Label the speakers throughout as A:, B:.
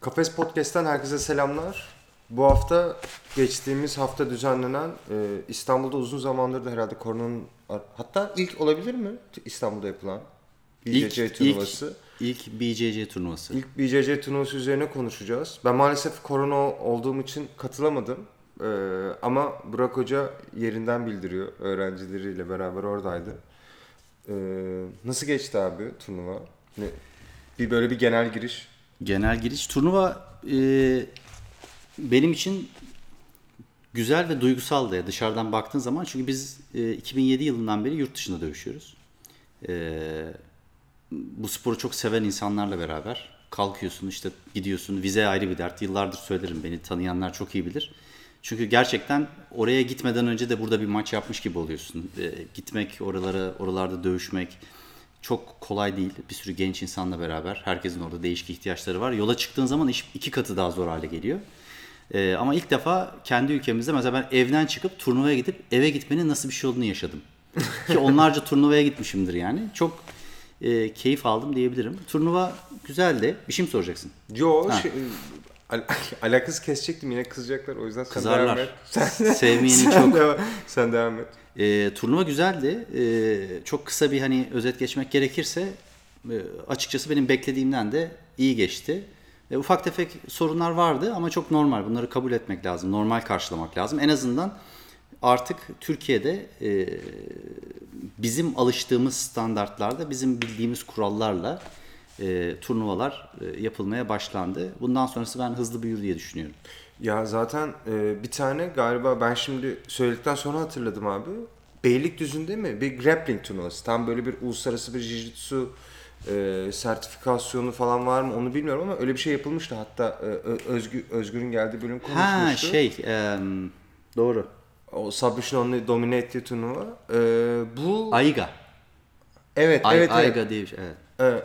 A: Kafes Podcast'ten herkese selamlar. Bu hafta geçtiğimiz hafta düzenlenen e, İstanbul'da uzun zamandır da herhalde koronanın hatta ilk olabilir mi İstanbul'da yapılan BCC
B: İlk-
A: turnuvası.
B: İlk BCC turnuvası.
A: İlk BCC turnuvası üzerine konuşacağız. Ben maalesef korona olduğum için katılamadım. E, ama Burak Hoca yerinden bildiriyor. Öğrencileriyle beraber oradaydı. E, nasıl geçti abi turnuva? Ne, bir böyle bir genel giriş.
B: Genel giriş. Turnuva e, benim için güzel ve duygusaldı ya dışarıdan baktığın zaman. Çünkü biz e, 2007 yılından beri yurt dışında dövüşüyoruz. E, bu sporu çok seven insanlarla beraber kalkıyorsun işte gidiyorsun. Vize ayrı bir dert. Yıllardır söylerim beni tanıyanlar çok iyi bilir. Çünkü gerçekten oraya gitmeden önce de burada bir maç yapmış gibi oluyorsun. E, gitmek, oralara, oralarda dövüşmek çok kolay değil. Bir sürü genç insanla beraber. Herkesin orada değişik ihtiyaçları var. Yola çıktığın zaman iş iki katı daha zor hale geliyor. E, ama ilk defa kendi ülkemizde mesela ben evden çıkıp turnuvaya gidip eve gitmenin nasıl bir şey olduğunu yaşadım. Ki onlarca turnuvaya gitmişimdir yani. Çok e, keyif aldım diyebilirim. Turnuva güzeldi. Bir şey mi soracaksın?
A: Yo, şey, al- alakası kesecektim yine kızacaklar o yüzden sen
B: Kızarlar.
A: devam et. Sen,
B: Sevmeyeni
A: sen
B: çok.
A: Devam, sen devam et.
B: E, turnuva güzeldi. E, çok kısa bir hani özet geçmek gerekirse e, açıkçası benim beklediğimden de iyi geçti. E, ufak tefek sorunlar vardı ama çok normal. Bunları kabul etmek lazım. Normal karşılamak lazım. En azından artık Türkiye'de e, bizim alıştığımız standartlarda, bizim bildiğimiz kurallarla e, turnuvalar e, yapılmaya başlandı. Bundan sonrası ben hızlı büyür diye düşünüyorum.
A: Ya zaten e, bir tane galiba ben şimdi söyledikten sonra hatırladım abi. Beylikdüzü'nde mi? Bir grappling turnuvası. Tam böyle bir uluslararası bir jiu-jitsu e, sertifikasyonu falan var mı onu bilmiyorum ama öyle bir şey yapılmıştı. Hatta e, Özgür, Özgür'ün geldiği bölüm konuşmuştu.
B: Ha şey e, doğru.
A: O Submission Only domine ettiği turnuva. E, bu...
B: Ayga.
A: evet,
B: Ay,
A: evet, evet.
B: Ayga diye bir şey. Evet.
A: Evet.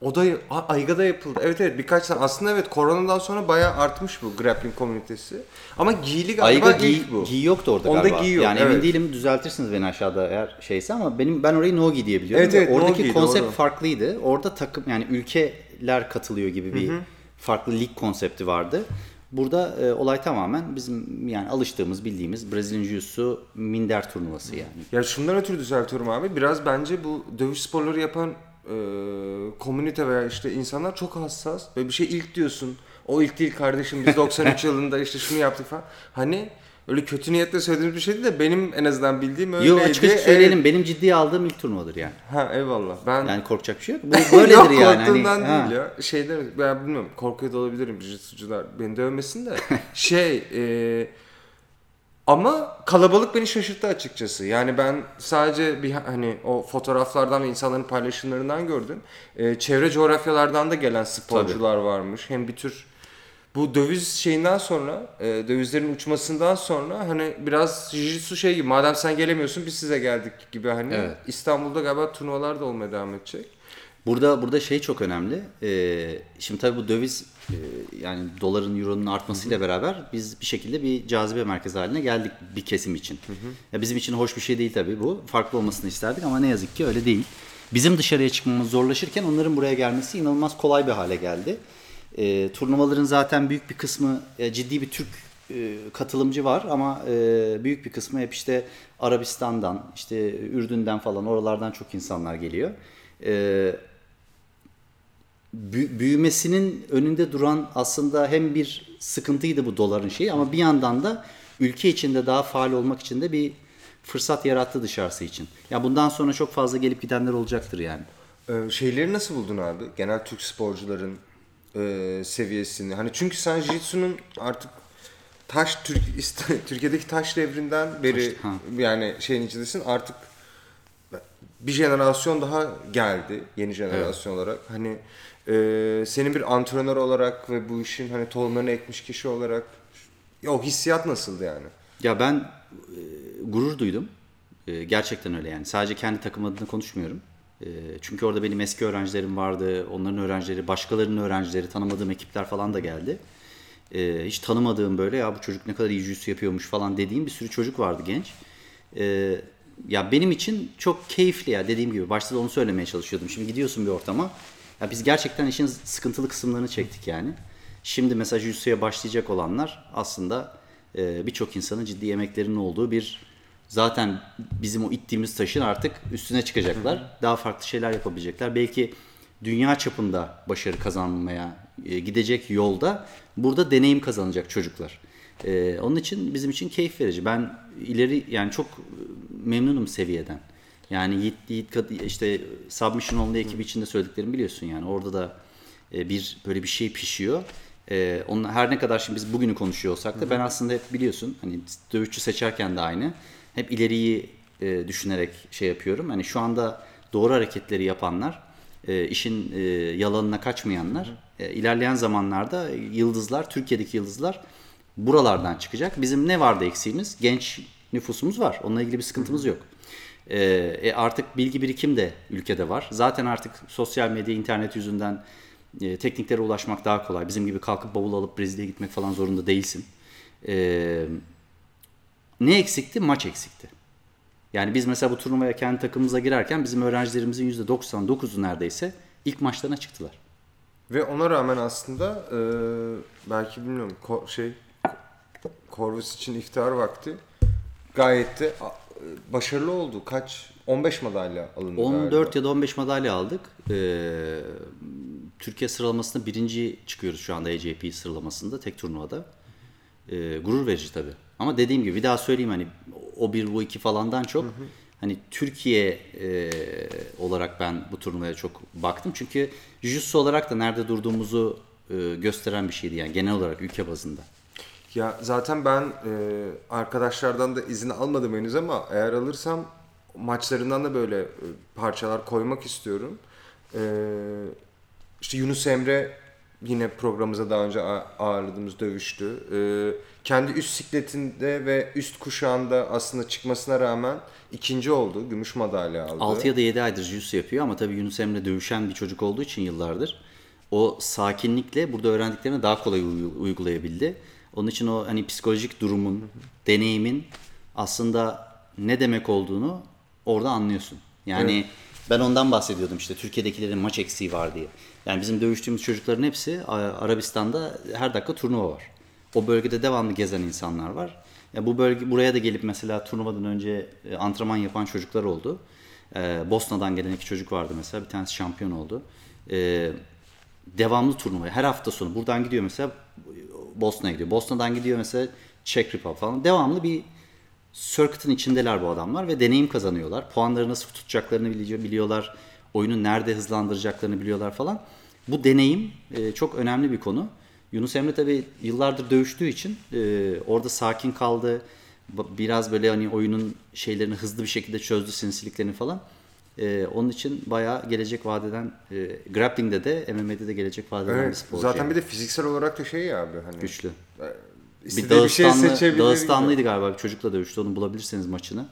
A: O da Ayga'da yapıldı. Evet evet birkaç tane. Aslında evet koronadan sonra bayağı artmış bu grappling komünitesi. Ama giyili galiba
B: Ayga giy,
A: ilk bu.
B: giy yoktu orada
A: Onda
B: galiba.
A: giy yok,
B: yani emin
A: evet.
B: değilim düzeltirsiniz beni aşağıda eğer şeyse ama benim ben orayı Nogi diye biliyorum.
A: Evet, evet,
B: Oradaki
A: Nogi,
B: konsept
A: doğru.
B: farklıydı. Orada takım yani ülkeler katılıyor gibi bir farklı lig konsepti vardı. Burada e, olay tamamen bizim yani alıştığımız bildiğimiz Brezilya Jiu-Jitsu minder turnuvası yani.
A: Ya şundan ötürü düzeltiyorum abi. Biraz bence bu dövüş sporları yapan e, komünite veya işte insanlar çok hassas. Ve bir şey ilk diyorsun. O ilk değil kardeşim biz 93 yılında işte şunu yaptık falan. Hani öyle kötü niyetle söylediğimiz bir şeydi de benim en azından bildiğim öyleydi.
B: Yo açık açık söyleyelim benim ciddiye aldığım ilk turnuvadır yani.
A: Evet. Ha eyvallah. Ben
B: Yani korkacak bir şey yok. Bu böyledir
A: Yok,
B: yani. Hani,
A: korktuğumdan
B: ha.
A: değil ya. Şeyden ben bilmiyorum korkuyor da olabilirim jiu-jitsucular beni dövmesin de. şey e, ama kalabalık beni şaşırttı açıkçası. Yani ben sadece bir hani o fotoğraflardan ve insanların paylaşımlarından gördüm. E, çevre coğrafyalardan da gelen sporcular varmış. Hem bir tür bu döviz şeyinden sonra, e, dövizlerin uçmasından sonra hani biraz jiu-jitsu şey gibi. Madem sen gelemiyorsun biz size geldik gibi hani.
B: Evet.
A: İstanbul'da galiba turnuvalar da olmaya devam edecek.
B: Burada burada şey çok önemli. Ee, şimdi tabii bu döviz e, yani doların euronun artmasıyla beraber biz bir şekilde bir cazibe merkezi haline geldik bir kesim için. Ya bizim için hoş bir şey değil tabii bu. Farklı olmasını isterdik ama ne yazık ki öyle değil. Bizim dışarıya çıkmamız zorlaşırken onların buraya gelmesi inanılmaz kolay bir hale geldi. Ee, turnuvaların zaten büyük bir kısmı e, ciddi bir Türk e, katılımcı var ama e, büyük bir kısmı hep işte Arabistan'dan, işte Ürdün'den falan oralardan çok insanlar geliyor. E, büyümesinin önünde duran aslında hem bir sıkıntıydı bu doların şeyi ama bir yandan da ülke içinde daha faal olmak için de bir fırsat yarattı dışarısı için. Ya bundan sonra çok fazla gelip gidenler olacaktır yani.
A: Ee, şeyleri nasıl buldun abi? Genel Türk sporcuların e, seviyesini. Hani çünkü sen Jiu-Jitsu'nun artık taş Türk Türkiye'deki taş devrinden beri
B: Taş- ha.
A: yani şeyin içindesin artık bir jenerasyon daha geldi yeni jenerasyon olarak. Hani e, senin bir antrenör olarak ve bu işin hani tohumlarını ekmiş kişi olarak o hissiyat nasıldı yani?
B: Ya ben e, gurur duydum. E, gerçekten öyle yani. Sadece kendi takım adına konuşmuyorum. E, çünkü orada benim eski öğrencilerim vardı. Onların öğrencileri, başkalarının öğrencileri, tanımadığım ekipler falan da geldi. E, hiç tanımadığım böyle ya bu çocuk ne kadar iyi jiu-jitsu yapıyormuş falan dediğim bir sürü çocuk vardı genç. E, ya benim için çok keyifli ya dediğim gibi. Başta da onu söylemeye çalışıyordum. Şimdi gidiyorsun bir ortama. Ya biz gerçekten işin sıkıntılı kısımlarını çektik yani. Şimdi mesela Jiu-Jitsu'ya başlayacak olanlar aslında e, birçok insanın ciddi emeklerinin olduğu bir zaten bizim o ittiğimiz taşın artık üstüne çıkacaklar. Daha farklı şeyler yapabilecekler. Belki dünya çapında başarı kazanmaya e, gidecek yolda burada deneyim kazanacak çocuklar. E, onun için bizim için keyif verici. Ben ileri yani çok memnunum seviyeden. Yani Yiğit, Yiğit işte Submission Only ekibi içinde söylediklerimi biliyorsun yani. Orada da e, bir böyle bir şey pişiyor. E, onun, her ne kadar şimdi biz bugünü konuşuyor olsak da ben aslında hep biliyorsun hani dövüşçü seçerken de aynı. Hep ileriyi e, düşünerek şey yapıyorum. Hani şu anda doğru hareketleri yapanlar, e, işin e, yalanına kaçmayanlar, e, ilerleyen zamanlarda yıldızlar, Türkiye'deki yıldızlar buralardan çıkacak. Bizim ne vardı eksiğimiz? Genç nüfusumuz var. Onunla ilgili bir sıkıntımız yok. Ee, e, artık bilgi birikim de ülkede var. Zaten artık sosyal medya, internet yüzünden e, tekniklere ulaşmak daha kolay. Bizim gibi kalkıp bavul alıp Brezilya'ya gitmek falan zorunda değilsin. Ee, ne eksikti? Maç eksikti. Yani biz mesela bu turnuvaya kendi takımımıza girerken bizim öğrencilerimizin %99'u neredeyse ilk maçlarına çıktılar.
A: Ve ona rağmen aslında e, belki bilmiyorum ko- şey Corvus için iftar vakti gayet de başarılı oldu. Kaç? 15 madalya alındı
B: 14
A: galiba.
B: ya da 15 madalya aldık. Ee, Türkiye sıralamasında birinci çıkıyoruz şu anda AJP sıralamasında tek turnuvada. Ee, gurur verici tabii. Ama dediğim gibi bir daha söyleyeyim hani o bir bu iki falandan çok hani Türkiye e, olarak ben bu turnuvaya çok baktım. Çünkü Jiu-Jitsu olarak da nerede durduğumuzu e, gösteren bir şeydi yani genel olarak ülke bazında.
A: Ya zaten ben e, arkadaşlardan da izin almadım henüz ama eğer alırsam maçlarından da böyle e, parçalar koymak istiyorum. E, işte Yunus Emre yine programımıza daha önce ağırladığımız dövüştü. E, kendi üst sikletinde ve üst kuşağında aslında çıkmasına rağmen ikinci oldu. Gümüş madalya aldı.
B: 6 ya da 7 aydır jiu yapıyor ama tabii Yunus Emre dövüşen bir çocuk olduğu için yıllardır o sakinlikle burada öğrendiklerini daha kolay uy- uygulayabildi. Onun için o hani psikolojik durumun, deneyimin aslında ne demek olduğunu orada anlıyorsun. Yani ben ondan bahsediyordum işte Türkiye'dekilerin maç eksiği var diye. Yani bizim dövüştüğümüz çocukların hepsi Arabistan'da her dakika turnuva var. O bölgede devamlı gezen insanlar var. Ya bu bölge buraya da gelip mesela turnuvadan önce e, antrenman yapan çocuklar oldu. Ee, Bosna'dan gelen iki çocuk vardı mesela. Bir tanesi şampiyon oldu. Ee, devamlı turnuva. Her hafta sonu buradan gidiyor mesela Bosna'ya gidiyor. Bosna'dan gidiyor mesela Czech Republic falan. Devamlı bir circuit'ın içindeler bu adamlar ve deneyim kazanıyorlar. Puanları nasıl tutacaklarını biliyor, biliyorlar. Oyunu nerede hızlandıracaklarını biliyorlar falan. Bu deneyim e, çok önemli bir konu. Yunus Emre tabii yıllardır dövüştüğü için e, orada sakin kaldı. Biraz böyle hani oyunun şeylerini hızlı bir şekilde çözdü sinsiliklerini falan. E, onun için bayağı gelecek vadeden e, grappling'de de MMA'de de gelecek vadeden bir
A: Evet,
B: sporcu.
A: zaten
B: yani.
A: bir de fiziksel olarak da şey ya abi hani
B: güçlü.
A: istediği
B: Bir
A: bir şey
B: Dağıstanlı,
A: seçebilir.
B: Dağıstanlıydı galiba bir çocukla dövüştü. Onu bulabilirseniz maçını.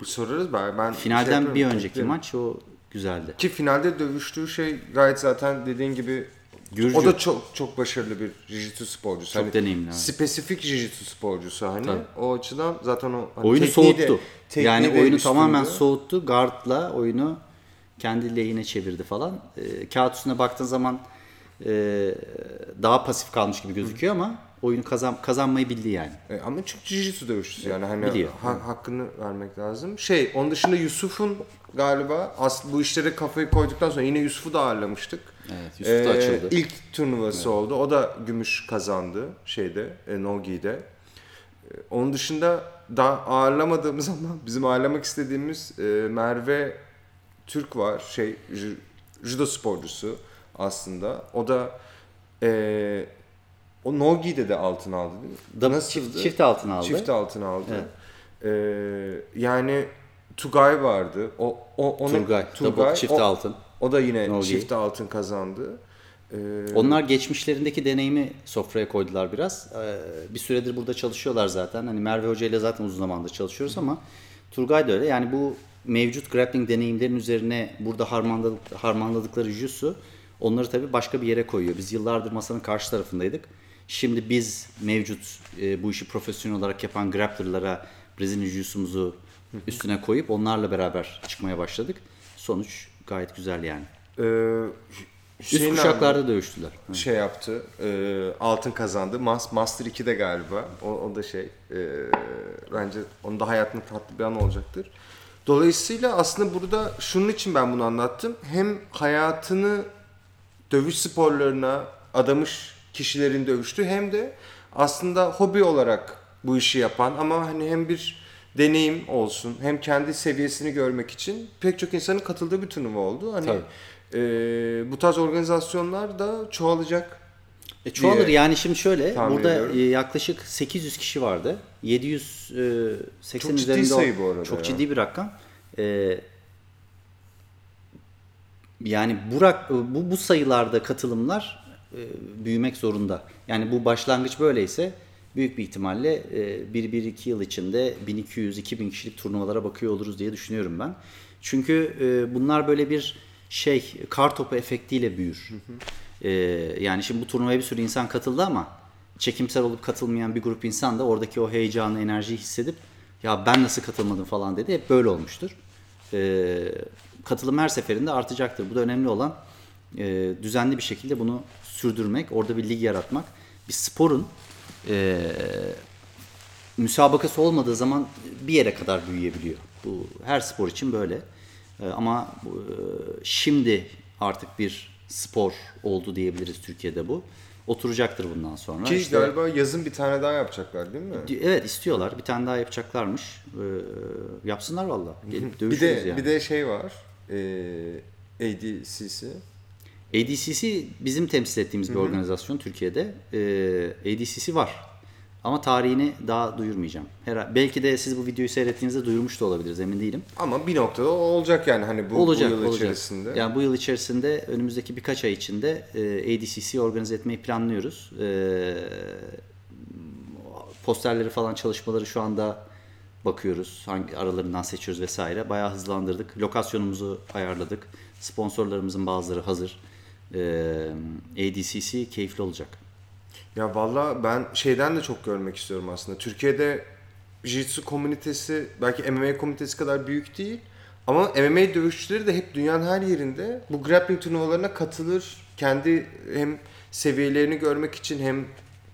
A: Bu sorarız ben. ben şey
B: Finalden
A: yapıyorum,
B: bir önceki
A: beklerim.
B: maç o güzeldi.
A: Ki finalde dövüştüğü şey gayet zaten dediğin gibi
B: Gürcü.
A: o da çok çok başarılı bir jiu-jitsu sporcusu.
B: Çok deneyimli, evet.
A: Spesifik jiu-jitsu sporcusu hani.
B: Tabii.
A: O açıdan zaten o hani
B: Oyunu
A: de-
B: soğuttu.
A: tekniği
B: yani
A: de
B: oyunu
A: üstünde.
B: tamamen soğuttu. Guard'la oyunu kendi lehine çevirdi falan. Ee, kağıt üstüne baktığın zaman e, daha pasif kalmış gibi gözüküyor ama oyunu kazan kazanmayı bildi yani.
A: E, ama çünkü jiu-jitsu dövüşçüsü yani hani
B: Biliyor.
A: ha- hakkını vermek lazım. Şey onun dışında Yusuf'un galiba aslında bu işlere kafayı koyduktan sonra yine Yusuf'u da ağırlamıştık.
B: Evet, Yusuf da açıldı.
A: İlk turnuvası oldu. O da gümüş kazandı şeyde, e, Nogi'de. E, onun dışında daha ağırlamadığımız ama bizim ağırlamak istediğimiz e, Merve Türk var. Şey ju- judo sporcusu aslında. O da e, o Nogi'de de altın aldı değil mi?
B: Da-
A: Nasıldı?
B: çift, çift altın aldı.
A: Çift altın aldı. E, yani Tugay vardı. O, o ona,
B: Turgay. Double çift
A: o-
B: altın.
A: O da yine
B: Nogi.
A: çift altın kazandı. E,
B: Onlar geçmişlerindeki deneyimi sofraya koydular biraz. Ee, bir süredir burada çalışıyorlar zaten. Hani Merve Hoca ile zaten uzun zamandır çalışıyoruz ama Turgay da öyle. Yani bu mevcut grappling deneyimlerin üzerine burada harmanladık, harmanladıkları jutsu onları tabii başka bir yere koyuyor. Biz yıllardır masanın karşı tarafındaydık. Şimdi biz mevcut e, bu işi profesyonel olarak yapan grapplerlara Brezilya jutsu'muzu üstüne koyup onlarla beraber çıkmaya başladık. Sonuç gayet güzel yani.
A: Ee,
B: Üst kuşaklarda dövüştüler.
A: abi şey yaptı. e, altın kazandı. Mas- Master 2'de galiba. O, o da şey. e, bence onun da hayatının tatlı bir an olacaktır. Dolayısıyla aslında burada şunun için ben bunu anlattım. Hem hayatını dövüş sporlarına adamış kişilerin dövüştüğü hem de aslında hobi olarak bu işi yapan ama hani hem bir deneyim olsun hem kendi seviyesini görmek için pek çok insanın katıldığı bir turnuva oldu. Hani
B: Tabii.
A: e, bu tarz organizasyonlar da çoğalacak.
B: E, çoğalır
A: diye
B: yani şimdi şöyle
A: tahmin
B: burada
A: ediyorum.
B: e, yaklaşık 800 kişi vardı. 780
A: Çok ciddi
B: üzerinde
A: sayı bu arada
B: Çok
A: ya.
B: ciddi bir rakam. E, yani bu, rak- bu bu sayılarda katılımlar e, büyümek zorunda. Yani bu başlangıç böyleyse büyük bir ihtimalle e, 1-1-2 yıl içinde 1200-2000 kişilik turnuvalara bakıyor oluruz diye düşünüyorum ben. Çünkü e, bunlar böyle bir şey kar topu efektiyle büyür. E, yani şimdi bu turnuvaya bir sürü insan katıldı ama çekimsel olup katılmayan bir grup insan da oradaki o heyecanı, enerjiyi hissedip ya ben nasıl katılmadım falan dedi. Hep böyle olmuştur. E, katılım her seferinde artacaktır. Bu da önemli olan e, düzenli bir şekilde bunu sürdürmek, orada bir lig yaratmak. Bir sporun e, müsabakası olmadığı zaman bir yere kadar büyüyebiliyor. Bu her spor için böyle. E, ama e, şimdi artık bir spor oldu diyebiliriz Türkiye'de bu. Oturacaktır bundan sonra.
A: Ki
B: İşte-
A: galiba yazın bir tane daha yapacaklar değil mi?
B: Evet istiyorlar. Bir tane daha yapacaklarmış. E, yapsınlar valla. Gelip
A: Bir de
B: yani.
A: bir de şey var. E, ADCC.
B: ADCC bizim temsil ettiğimiz bir organizasyon Türkiye'de. Ee, ADCC var. Ama tarihini daha duyurmayacağım. Her, belki de siz bu videoyu seyrettiğinizde duyurmuş da olabiliriz emin değilim.
A: Ama bir noktada olacak yani hani bu,
B: olacak,
A: bu yıl
B: olacak.
A: içerisinde.
B: Yani bu yıl içerisinde önümüzdeki birkaç ay içinde e, ADCC organize etmeyi planlıyoruz. E, posterleri falan çalışmaları şu anda bakıyoruz. Hangi aralarından seçiyoruz vesaire. Bayağı hızlandırdık. Lokasyonumuzu ayarladık. Sponsorlarımızın bazıları hazır. E, ADCC keyifli olacak.
A: Ya valla ben şeyden de çok görmek istiyorum aslında. Türkiye'de Jiu-Jitsu komünitesi belki MMA komünitesi kadar büyük değil. Ama MMA dövüşçüleri de hep dünyanın her yerinde bu grappling turnuvalarına katılır. Kendi hem seviyelerini görmek için hem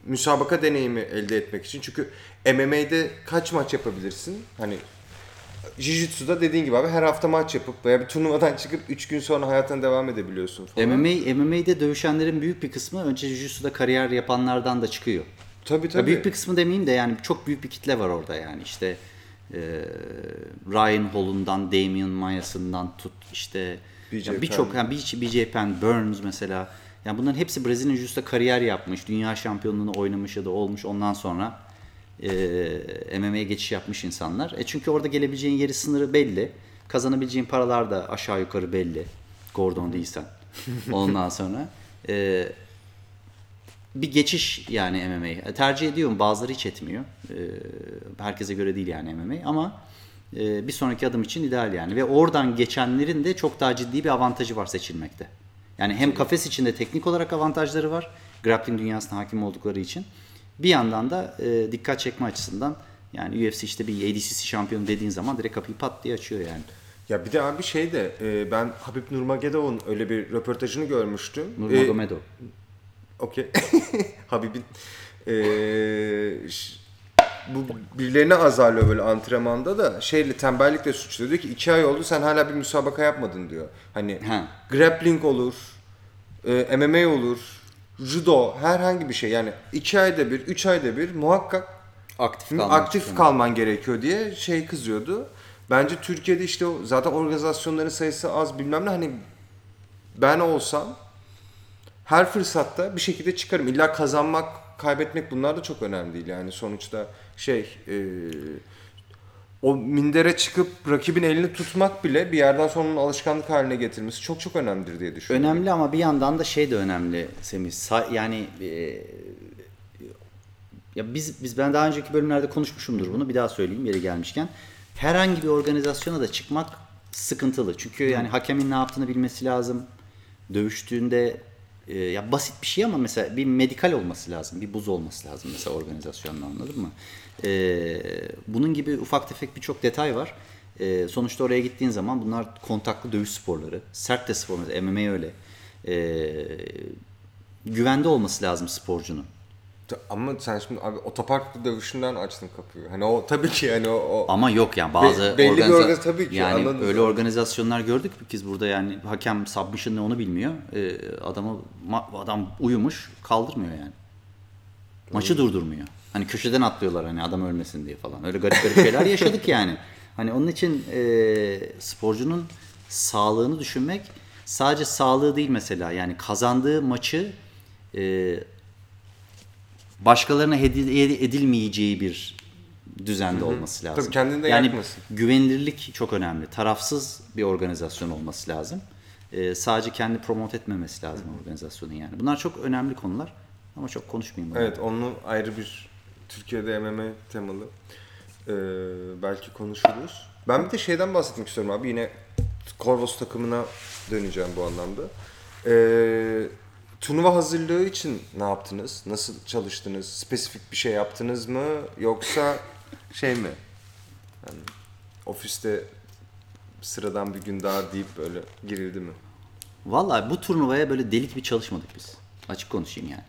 A: müsabaka deneyimi elde etmek için. Çünkü MMA'de kaç maç yapabilirsin? Hani Jiu-Jitsu'da dediğin gibi abi her hafta maç yapıp veya bir turnuvadan çıkıp 3 gün sonra hayatına devam edebiliyorsun falan.
B: MMA, MMA'de dövüşenlerin büyük bir kısmı önce Jiu-Jitsu'da kariyer yapanlardan da çıkıyor.
A: Tabii
B: Ya
A: tabii.
B: büyük bir kısmı demeyeyim de yani çok büyük bir kitle var orada yani işte e, Ryan Hall'undan Damian Maya'sından tut işte ya birçok yani BJ, BJ Penn, Burns mesela yani bunların hepsi Brezilya Jiu-Jitsu'da kariyer yapmış, dünya şampiyonluğunu oynamış ya da olmuş ondan sonra e, MMA'ye geçiş yapmış insanlar. E çünkü orada gelebileceğin yeri sınırı belli. Kazanabileceğin paralar da aşağı yukarı belli. Gordon değilsen. Ondan sonra e, bir geçiş yani MMA. Tercih ediyorum. Bazıları hiç etmiyor. Ee, herkese göre değil yani MMA ama e, bir sonraki adım için ideal yani. Ve oradan geçenlerin de çok daha ciddi bir avantajı var seçilmekte. Yani hem kafes içinde teknik olarak avantajları var. Grappling dünyasına hakim oldukları için. Bir yandan da e, dikkat çekme açısından yani UFC işte bir ADCC şampiyonu dediğin zaman direkt kapıyı pat diye açıyor yani.
A: Ya bir de abi şey de e, ben Habib Nurmagomedov'un öyle bir röportajını görmüştüm. E,
B: Nurmagomedov.
A: Okey. Habib'in e, bu birilerini azarlıyor böyle antrenmanda da şeyle tembellikle suçluyor. Diyor ki iki ay oldu sen hala bir müsabaka yapmadın diyor. Hani
B: Ha.
A: grappling olur, e, MMA olur, judo herhangi bir şey yani iki ayda bir, üç ayda bir muhakkak
B: Aktif
A: Hı,
B: kalmak
A: aktif
B: için.
A: kalman gerekiyor diye şey kızıyordu. Bence Türkiye'de işte zaten organizasyonların sayısı az bilmem ne hani ben olsam her fırsatta bir şekilde çıkarım. İlla kazanmak, kaybetmek bunlar da çok önemli değil yani sonuçta şey e, o mindere çıkıp rakibin elini tutmak bile bir yerden sonra onun alışkanlık haline getirmesi çok çok önemlidir diye düşünüyorum.
B: Önemli ama bir yandan da şey de önemli Semih. Sa- yani e, ya biz biz ben daha önceki bölümlerde konuşmuşumdur bunu. Bir daha söyleyeyim yeri gelmişken. Herhangi bir organizasyona da çıkmak sıkıntılı. Çünkü yani hakemin ne yaptığını bilmesi lazım. Dövüştüğünde e, ya basit bir şey ama mesela bir medikal olması lazım. Bir buz olması lazım mesela organizasyonda anladın mı? E, bunun gibi ufak tefek birçok detay var. E, sonuçta oraya gittiğin zaman bunlar kontaklı dövüş sporları. Sert de spor. mesela MMA öyle. Ee, güvende olması lazım sporcunun.
A: Ama sen şimdi abi otopark dövüşünden açtın kapıyı. Hani o tabii ki yani o, o
B: Ama yok yani bazı
A: Be- belli bir
B: organiza-
A: organiz- tabii ki,
B: yani öyle organizasyonlar gördük biz burada yani hakem submission ne onu bilmiyor. Ee, adamı ma- adam uyumuş kaldırmıyor yani. Maçı durdurmuyor. Hani köşeden atlıyorlar hani adam ölmesin diye falan. Öyle garip garip şeyler yaşadık yani. Hani onun için e, sporcunun sağlığını düşünmek sadece sağlığı değil mesela yani kazandığı maçı e, başkalarına hediye edilmeyeceği bir düzende olması lazım.
A: Tabii kendini de
B: yani
A: yakmasın.
B: güvenilirlik çok önemli. Tarafsız bir organizasyon olması lazım. Ee, sadece kendi promote etmemesi lazım organizasyonun yani. Bunlar çok önemli konular ama çok konuşmayayım.
A: Evet onu ayrı bir Türkiye'de MMA temalı. Ee, belki konuşuruz. Ben bir de şeyden bahsetmek istiyorum abi. Yine Corvus takımına döneceğim bu anlamda. Ee, turnuva hazırlığı için ne yaptınız? Nasıl çalıştınız? Spesifik bir şey yaptınız mı? Yoksa şey mi? Yani ofiste sıradan bir gün daha deyip böyle girildi mi?
B: Vallahi bu turnuvaya böyle deli gibi çalışmadık biz. Açık konuşayım yani.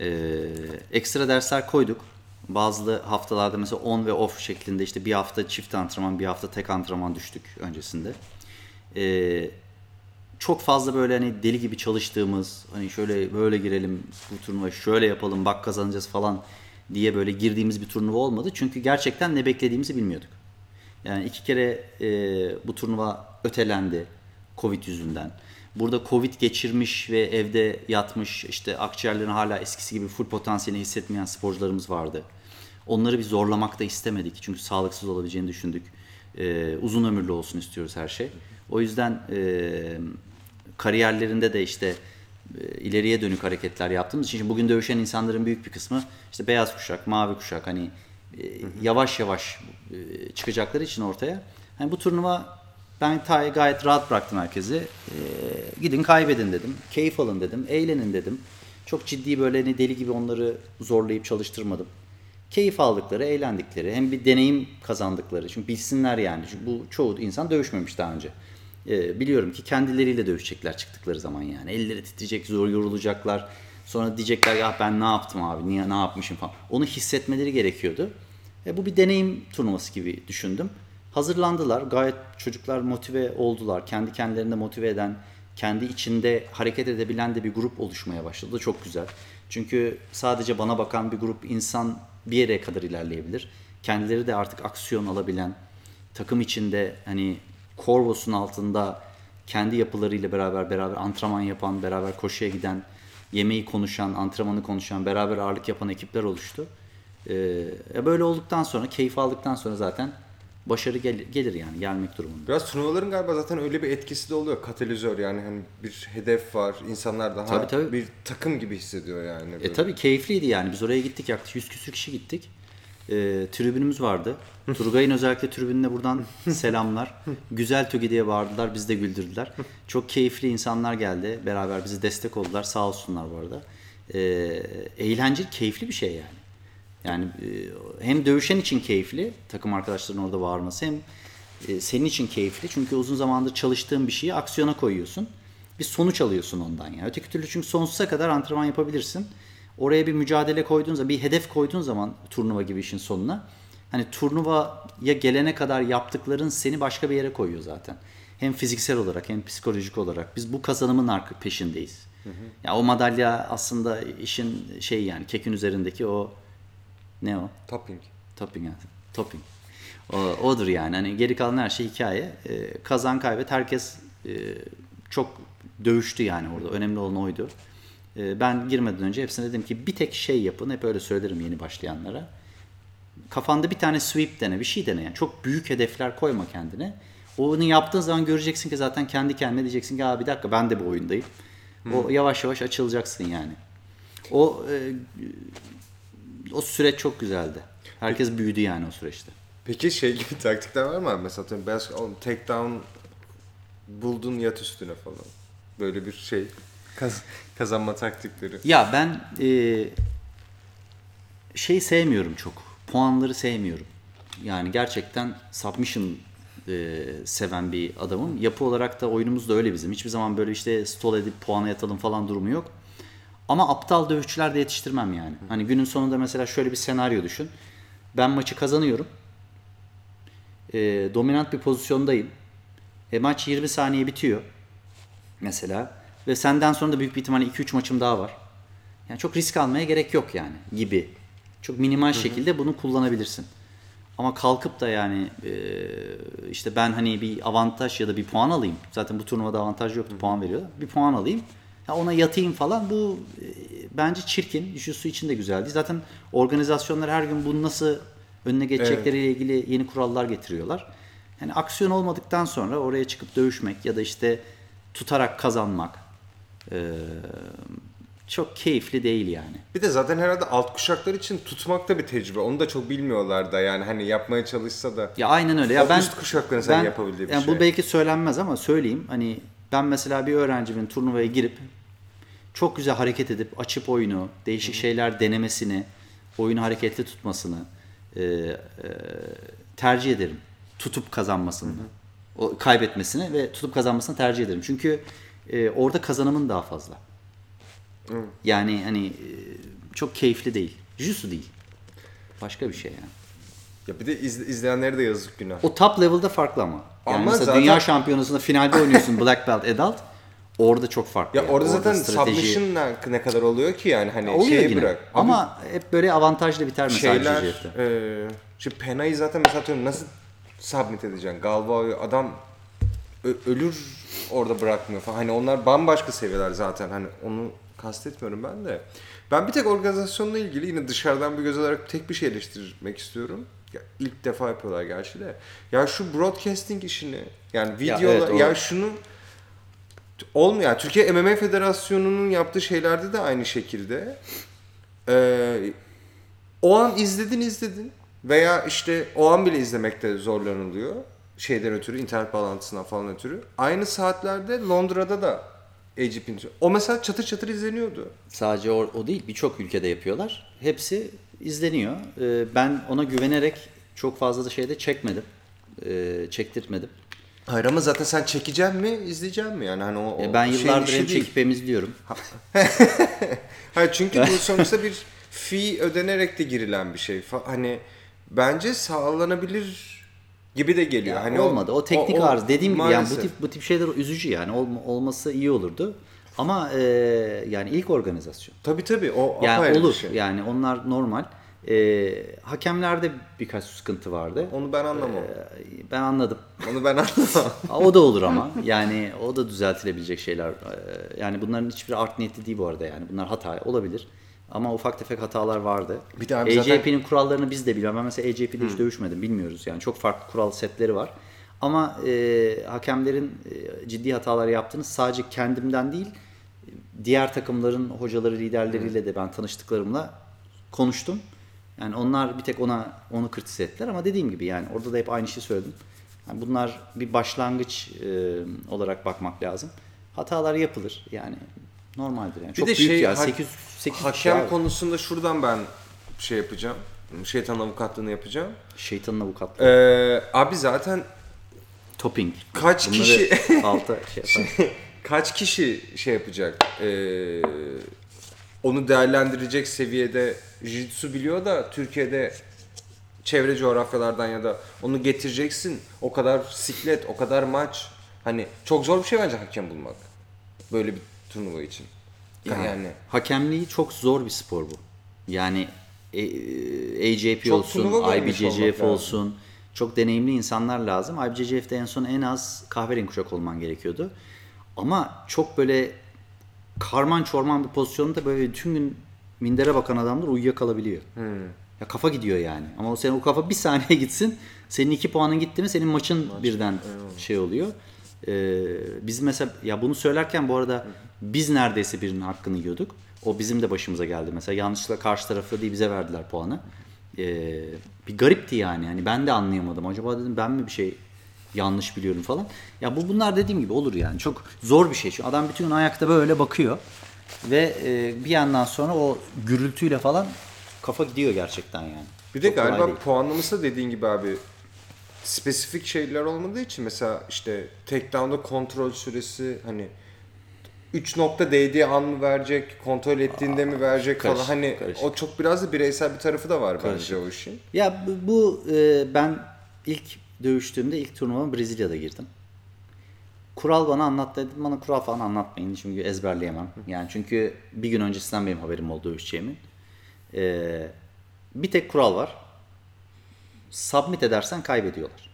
B: Ee, ekstra dersler koyduk. Bazı haftalarda mesela on ve off şeklinde işte bir hafta çift antrenman, bir hafta tek antrenman düştük öncesinde. Ee, çok fazla böyle hani deli gibi çalıştığımız, hani şöyle böyle girelim bu turnuva şöyle yapalım bak kazanacağız falan diye böyle girdiğimiz bir turnuva olmadı. Çünkü gerçekten ne beklediğimizi bilmiyorduk. Yani iki kere e, bu turnuva ötelendi Covid yüzünden. Burada Covid geçirmiş ve evde yatmış işte akciğerlerin hala eskisi gibi full potansiyelini hissetmeyen sporcularımız vardı. Onları bir zorlamak da istemedik. Çünkü sağlıksız olabileceğini düşündük. E, uzun ömürlü olsun istiyoruz her şey. O yüzden e, kariyerlerinde de işte e, ileriye dönük hareketler yaptığımız için bugün dövüşen insanların büyük bir kısmı işte beyaz kuşak, mavi kuşak hani e, yavaş yavaş e, çıkacakları için ortaya. Hani bu turnuva ben gayet rahat bıraktım herkesi. Gidin kaybedin dedim. Keyif alın dedim. Eğlenin dedim. Çok ciddi böyle hani deli gibi onları zorlayıp çalıştırmadım. Keyif aldıkları, eğlendikleri, hem bir deneyim kazandıkları. Çünkü bilsinler yani. Çünkü bu çoğu insan dövüşmemiş daha önce. E, biliyorum ki kendileriyle dövüşecekler çıktıkları zaman yani. Elleri titreyecek, zor yorulacaklar. Sonra diyecekler ya ben ne yaptım abi, niye ne yapmışım falan. Onu hissetmeleri gerekiyordu. E, bu bir deneyim turnuvası gibi düşündüm. Hazırlandılar. Gayet çocuklar motive oldular. Kendi kendilerine motive eden, kendi içinde hareket edebilen de bir grup oluşmaya başladı. Çok güzel. Çünkü sadece bana bakan bir grup insan bir yere kadar ilerleyebilir. Kendileri de artık aksiyon alabilen, takım içinde hani Corvus'un altında kendi yapılarıyla beraber beraber antrenman yapan, beraber koşuya giden, yemeği konuşan, antrenmanı konuşan, beraber ağırlık yapan ekipler oluştu. Ee, böyle olduktan sonra, keyif aldıktan sonra zaten başarı gel- gelir yani gelmek durumunda.
A: Biraz turnuvaların galiba zaten öyle bir etkisi de oluyor. Katalizör yani hani bir hedef var. İnsanlar daha
B: Tabii, tabii.
A: bir takım gibi hissediyor yani.
B: E
A: böyle.
B: tabii keyifliydi yani. Biz oraya gittik yaklaşık 100 küsür kişi gittik. E, tribünümüz vardı. Turgay'ın özellikle tribününe buradan selamlar. Güzel Tögi diye bağırdılar. Bizi de güldürdüler. Çok keyifli insanlar geldi. Beraber bize destek oldular. Sağ olsunlar bu arada. E, eğlenceli, keyifli bir şey yani. Yani e, hem dövüşen için keyifli, takım arkadaşların orada bağırması hem e, senin için keyifli. Çünkü uzun zamandır çalıştığın bir şeyi aksiyona koyuyorsun. Bir sonuç alıyorsun ondan yani. Öteki türlü çünkü sonsuza kadar antrenman yapabilirsin. Oraya bir mücadele koyduğun zaman, bir hedef koyduğun zaman turnuva gibi işin sonuna hani turnuvaya gelene kadar yaptıkların seni başka bir yere koyuyor zaten. Hem fiziksel olarak hem psikolojik olarak. Biz bu kazanımın arka peşindeyiz. Ya o madalya aslında işin şey yani kekin üzerindeki o ne o?
A: Topping.
B: Topping yani. Topping. O, odur yani. Hani geri kalan her şey hikaye. Ee, kazan kaybet herkes e, çok dövüştü yani orada. Önemli olan oydu. Ee, ben girmeden önce hepsine dedim ki bir tek şey yapın. Hep öyle söylerim yeni başlayanlara. Kafanda bir tane sweep dene, bir şey dene. Yani çok büyük hedefler koyma kendine. Onu yaptığın zaman göreceksin ki zaten kendi kendine diyeceksin ki Aa, bir dakika ben de bu oyundayım. O yavaş yavaş açılacaksın yani. O e, o süreç çok güzeldi. Herkes büyüdü yani o süreçte.
A: Peki şey gibi taktikler var mı? Mesela beyaz oğlum, take down buldun yat üstüne falan. Böyle bir şey kaz- kazanma taktikleri.
B: Ya ben e, şey sevmiyorum çok. Puanları sevmiyorum. Yani gerçekten submission e, seven bir adamım. Yapı olarak da oyunumuz da öyle bizim. Hiçbir zaman böyle işte stol edip puana yatalım falan durumu yok. Ama aptal dövüşçüler de yetiştirmem yani. Hani günün sonunda mesela şöyle bir senaryo düşün. Ben maçı kazanıyorum. E, dominant bir pozisyondayım. E, maç 20 saniye bitiyor mesela. Ve senden sonra da büyük bir ihtimalle 2-3 maçım daha var. Yani çok risk almaya gerek yok yani gibi. Çok minimal şekilde bunu kullanabilirsin. Ama kalkıp da yani e, işte ben hani bir avantaj ya da bir puan alayım. Zaten bu turnuvada avantaj yoktu puan veriyorlar. Bir puan alayım. Ya ona yatayım falan bu e, bence çirkin. Jiu-Jitsu için de güzel değil. Zaten organizasyonlar her gün bunu nasıl önüne geçecekleriyle ilgili yeni kurallar getiriyorlar. Yani aksiyon olmadıktan sonra oraya çıkıp dövüşmek ya da işte tutarak kazanmak e, çok keyifli değil yani.
A: Bir de zaten herhalde alt kuşaklar için tutmak da bir tecrübe. Onu da çok bilmiyorlar da yani hani yapmaya çalışsa da.
B: Ya aynen öyle. Ya ben
A: üst kuşakların sen yapabildiği bir
B: yani
A: şey.
B: Bu belki söylenmez ama söyleyeyim. Hani ben mesela bir öğrencimin turnuvaya girip çok güzel hareket edip açıp oyunu, değişik şeyler denemesini, oyunu hareketli tutmasını e, e, tercih ederim. Tutup kazanmasını. O kaybetmesini ve tutup kazanmasını tercih ederim. Çünkü e, orada kazanımın daha fazla. Yani hani e, çok keyifli değil. Jiu-Jitsu değil. Başka bir şey yani.
A: Ya bir de iz- izleyenlere de yazık günah.
B: O top level'da farklı ama. Yani
A: Ama
B: mesela
A: zaten-
B: dünya şampiyonasında finalde oynuyorsun Black Belt Adult. Orada çok farklı.
A: Ya
B: yani.
A: orada zaten
B: strateji-
A: submission ne, kadar oluyor ki yani hani
B: oluyor
A: şeye
B: yine.
A: bırak. Abi
B: Ama hep böyle avantajlı biter mesela
A: şeyler e, şimdi Pena'yı zaten mesela atıyorum nasıl submit edeceksin? Galvao'yu adam ölür orada bırakmıyor falan. Hani onlar bambaşka seviyeler zaten. Hani onu kastetmiyorum ben de. Ben bir tek organizasyonla ilgili yine dışarıdan bir göz olarak tek bir şey eleştirmek istiyorum. Ya ilk defa yapıyorlar gerçi de. Ya şu broadcasting işini yani videolar
B: evet,
A: ya, şunu olmuyor. Yani Türkiye MMA Federasyonu'nun yaptığı şeylerde de aynı şekilde. Ee, o an izledin izledin veya işte o an bile izlemekte zorlanılıyor. Şeyden ötürü, internet bağlantısından falan ötürü. Aynı saatlerde Londra'da da AGP'nin. O mesela çatır çatır izleniyordu.
B: Sadece o, o değil birçok ülkede yapıyorlar. Hepsi izleniyor. Ee, ben ona güvenerek çok fazla da şeyde çekmedim. Ee, çektirtmedim.
A: Hayır ama zaten sen çekeceksin mi, izleyeceksin mi? Yani hani o, o
B: ben
A: şeyin
B: yıllardır
A: işi
B: hem çekip hem izliyorum.
A: Hayır çünkü bu sonuçta bir fee ödenerek de girilen bir şey. Hani bence sağlanabilir gibi de geliyor.
B: Ya
A: hani
B: olmadı. O, teknik
A: o-
B: arız. Dediğim gibi yani bu tip bu tip şeyler üzücü yani Olma- olması iyi olurdu. Ama e, yani ilk organizasyon.
A: Tabii tabii o
B: Yani olur.
A: şey.
B: Yani onlar normal. E, hakemlerde birkaç sıkıntı vardı.
A: Onu ben anlamam.
B: E, ben anladım.
A: Onu ben anlamam.
B: o da olur ama. Yani o da düzeltilebilecek şeyler. E, yani bunların hiçbiri art niyetli değil bu arada yani. Bunlar hata olabilir. Ama ufak tefek hatalar vardı.
A: Bir de abi zaten-
B: kurallarını biz de biliyorum. Ben mesela AJP'de hiç dövüşmedim. Bilmiyoruz yani. Çok farklı kural setleri var. Ama e, hakemlerin e, ciddi hatalar yaptığını sadece kendimden değil diğer takımların hocaları liderleriyle de ben tanıştıklarımla konuştum. Yani onlar bir tek ona onu kritize ettiler ama dediğim gibi yani orada da hep aynı şeyi söyledim. Yani bunlar bir başlangıç e, olarak bakmak lazım. Hatalar yapılır yani normaldir yani. Çok
A: bir de
B: büyük
A: şey
B: ya
A: ha-
B: 8 8
A: hakem konusunda şuradan ben şey yapacağım. Şeytan avukatlığını yapacağım.
B: şeytanın avukatlığı.
A: Ee, abi zaten
B: Topping.
A: kaç
B: Bunları
A: kişi-
B: alta şey yapar.
A: kaç kişi şey yapacak? Ee, onu değerlendirecek seviyede jiu biliyor da Türkiye'de çevre coğrafyalardan ya da onu getireceksin. O kadar siklet, o kadar maç. Hani çok zor bir şey bence hakem bulmak. Böyle bir turnuva için. Yani, yani
B: Hakemliği çok zor bir spor bu. Yani e, e, AJP
A: Çok
B: olsun, IBJJF
A: lazım.
B: olsun. Çok deneyimli insanlar lazım. IBJJF'de en son en az kahverengi kuşak olman gerekiyordu. Ama çok böyle karman çorman bir pozisyonda böyle tüm gün mindere bakan adamlar uyuyakalabiliyor. Ya kafa gidiyor yani. Ama o senin o kafa bir saniye gitsin. Senin iki puanın gitti mi senin maçın birden şey oluyor. Ee, biz mesela ya bunu söylerken bu arada biz neredeyse birinin hakkını yiyorduk. O bizim de başımıza geldi. Mesela yanlışlıkla karşı tarafı değil bize verdiler puanı. Ee, bir garipti yani. Hani ben de anlayamadım. Acaba dedim ben mi bir şey yanlış biliyorum falan. Ya bu bunlar dediğim gibi olur yani. Çok zor bir şey. Çünkü adam bütün gün ayakta böyle bakıyor. Ve e, bir yandan sonra o gürültüyle falan kafa gidiyor gerçekten yani.
A: Bir de
B: Çok
A: galiba puanlaması da dediğin gibi abi spesifik şeyler olmadığı için mesela işte takedown'da kontrol süresi hani 3 nokta değdiği an mı verecek, kontrol ettiğinde mi verecek falan. Hani
B: karışık.
A: o çok biraz da bireysel bir tarafı da var
B: Karışık.
A: bence o işin.
B: Ya bu, bu, e, ben ilk dövüştüğümde ilk turnuvama Brezilya'da girdim. Kural bana anlat dedim. Bana kural falan anlatmayın çünkü ezberleyemem. Yani çünkü bir gün öncesinden benim haberim oldu dövüşeceğimin. E, bir tek kural var. Submit edersen kaybediyorlar.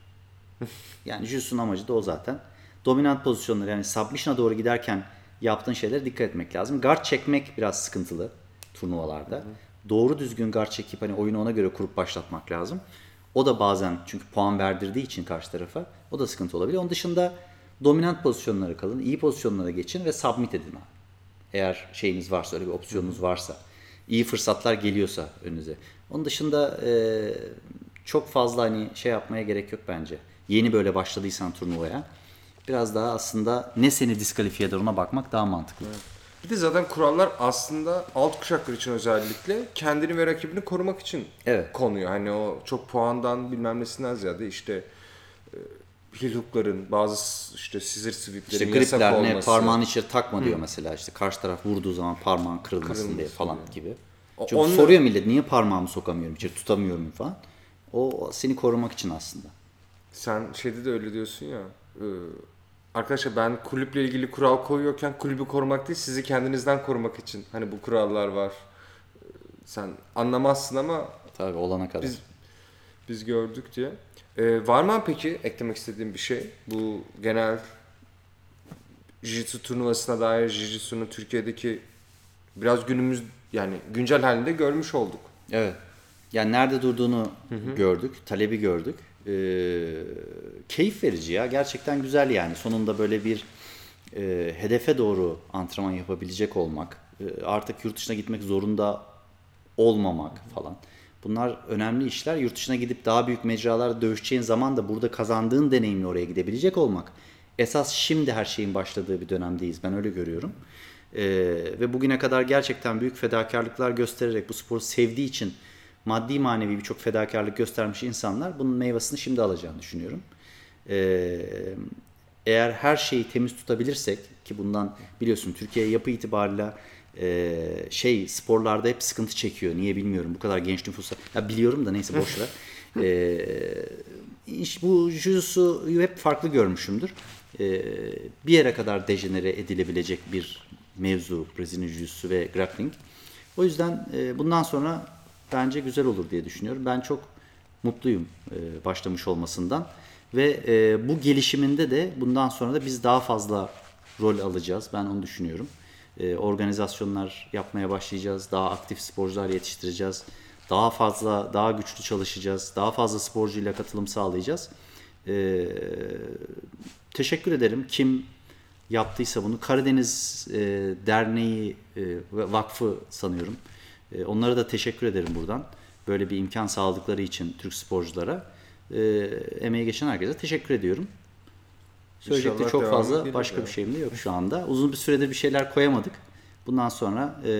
B: Yani Jutsu'nun amacı da o zaten. Dominant pozisyonları yani submission'a doğru giderken yaptığın şeylere dikkat etmek lazım. Guard çekmek biraz sıkıntılı turnuvalarda. Doğru düzgün guard çekip hani oyunu ona göre kurup başlatmak lazım. O da bazen çünkü puan verdirdiği için karşı tarafa o da sıkıntı olabilir. Onun dışında dominant pozisyonlara kalın, iyi pozisyonlara geçin ve submit edin abi. Eğer şeyiniz varsa, öyle bir opsiyonunuz varsa, iyi fırsatlar geliyorsa önünüze. Onun dışında e, çok fazla hani şey yapmaya gerek yok bence. Yeni böyle başladıysan turnuvaya biraz daha aslında ne seni diskalifiye eder ona bakmak daha mantıklı.
A: Bir de zaten kurallar aslında alt kuşaklar için özellikle kendini ve rakibini korumak için
B: Evet.
A: konuyor. Hani o çok puandan bilmem nesinden ziyade işte e, heel hook'ların bazı işte scissor sweep'lerin
B: İşte
A: yasak
B: gripler ne
A: olması.
B: parmağını içeri takma diyor mesela işte karşı taraf vurduğu zaman parmağın kırılmasın
A: Kırılmasın
B: diye falan gibi.
A: O-
B: Çünkü
A: onunla-
B: soruyor millet niye parmağımı sokamıyorum içeri tutamıyorum falan. O seni korumak için aslında.
A: Sen şeyde de öyle diyorsun ya. e, Arkadaşlar ben kulüple ilgili kural koyuyorken kulübü korumak değil sizi kendinizden korumak için hani bu kurallar var. E, Sen anlamazsın ama
B: Tabii olana kadar.
A: Biz biz gördük diye. Ee, var mı peki eklemek istediğim bir şey? Bu genel Jiu-Jitsu turnuvasına dair Jiu-Jitsu'nun Türkiye'deki biraz günümüz yani güncel halinde görmüş olduk.
B: Evet. Yani nerede durduğunu gördük, talebi gördük. Ee, keyif verici ya. Gerçekten güzel yani. Sonunda böyle bir e, hedefe doğru antrenman yapabilecek olmak, e, artık yurt dışına gitmek zorunda olmamak falan. Bunlar önemli işler. Yurt dışına gidip daha büyük mecralarda dövüşeceğin zaman da burada kazandığın deneyimle oraya gidebilecek olmak. Esas şimdi her şeyin başladığı bir dönemdeyiz. Ben öyle görüyorum. Ee, ve bugüne kadar gerçekten büyük fedakarlıklar göstererek bu sporu sevdiği için maddi manevi birçok fedakarlık göstermiş insanlar bunun meyvesini şimdi alacağını düşünüyorum. Ee, eğer her şeyi temiz tutabilirsek ki bundan biliyorsun Türkiye yapı itibariyle e, şey sporlarda hep sıkıntı çekiyor. Niye bilmiyorum. Bu kadar genç nüfusa. Ya biliyorum da neyse boş ver. Ee, iş- bu jiu hep farklı görmüşümdür. Ee, bir yere kadar dejenere edilebilecek bir mevzu Brezilya jiu ve grappling. O yüzden e, bundan sonra bence güzel olur diye düşünüyorum. Ben çok mutluyum e, başlamış olmasından ve e, bu gelişiminde de bundan sonra da biz daha fazla rol alacağız. Ben onu düşünüyorum. E, organizasyonlar yapmaya başlayacağız. Daha aktif sporcular yetiştireceğiz. Daha fazla, daha güçlü çalışacağız. Daha fazla sporcuyla katılım sağlayacağız. Teşekkür ederim. Kim yaptıysa bunu Karadeniz Derneği e, Vakfı sanıyorum. E, onlara da teşekkür ederim buradan. Böyle bir imkan sağladıkları için Türk sporculara. E, emeği geçen herkese teşekkür ediyorum. Söyleyecek de çok fazla başka
A: ya.
B: bir şeyim de yok şu anda. Uzun bir süredir bir şeyler koyamadık. Bundan sonra e,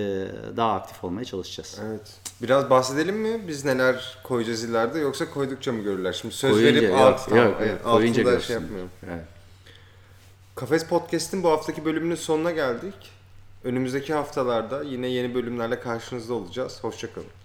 B: daha aktif olmaya çalışacağız.
A: Evet. Biraz bahsedelim mi? Biz neler koyacağız ileride yoksa koydukça mı görürler? Şimdi söz
B: Koyunca
A: verip
B: yok,
A: alt, tamam,
B: yok,
A: evet,
B: koyunca
A: altında
B: görsün.
A: şey yapmıyorum.
B: Evet.
A: Kafes Podcast'in bu haftaki bölümünün sonuna geldik. Önümüzdeki haftalarda yine yeni bölümlerle karşınızda olacağız. Hoşçakalın.